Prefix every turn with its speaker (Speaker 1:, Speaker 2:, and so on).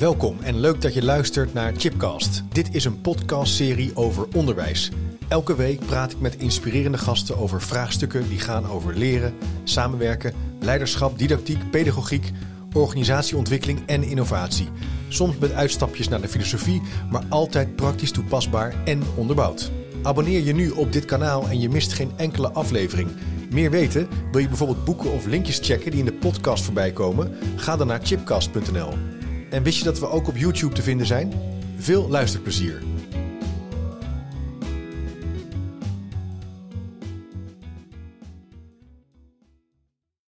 Speaker 1: Welkom en leuk dat je luistert naar Chipcast. Dit is een podcastserie over onderwijs. Elke week praat ik met inspirerende gasten over vraagstukken die gaan over leren, samenwerken, leiderschap, didactiek, pedagogiek, organisatieontwikkeling en innovatie. Soms met uitstapjes naar de filosofie, maar altijd praktisch toepasbaar en onderbouwd. Abonneer je nu op dit kanaal en je mist geen enkele aflevering. Meer weten? Wil je bijvoorbeeld boeken of linkjes checken die in de podcast voorbij komen? Ga dan naar chipcast.nl. En wist je dat we ook op YouTube te vinden zijn? Veel luisterplezier.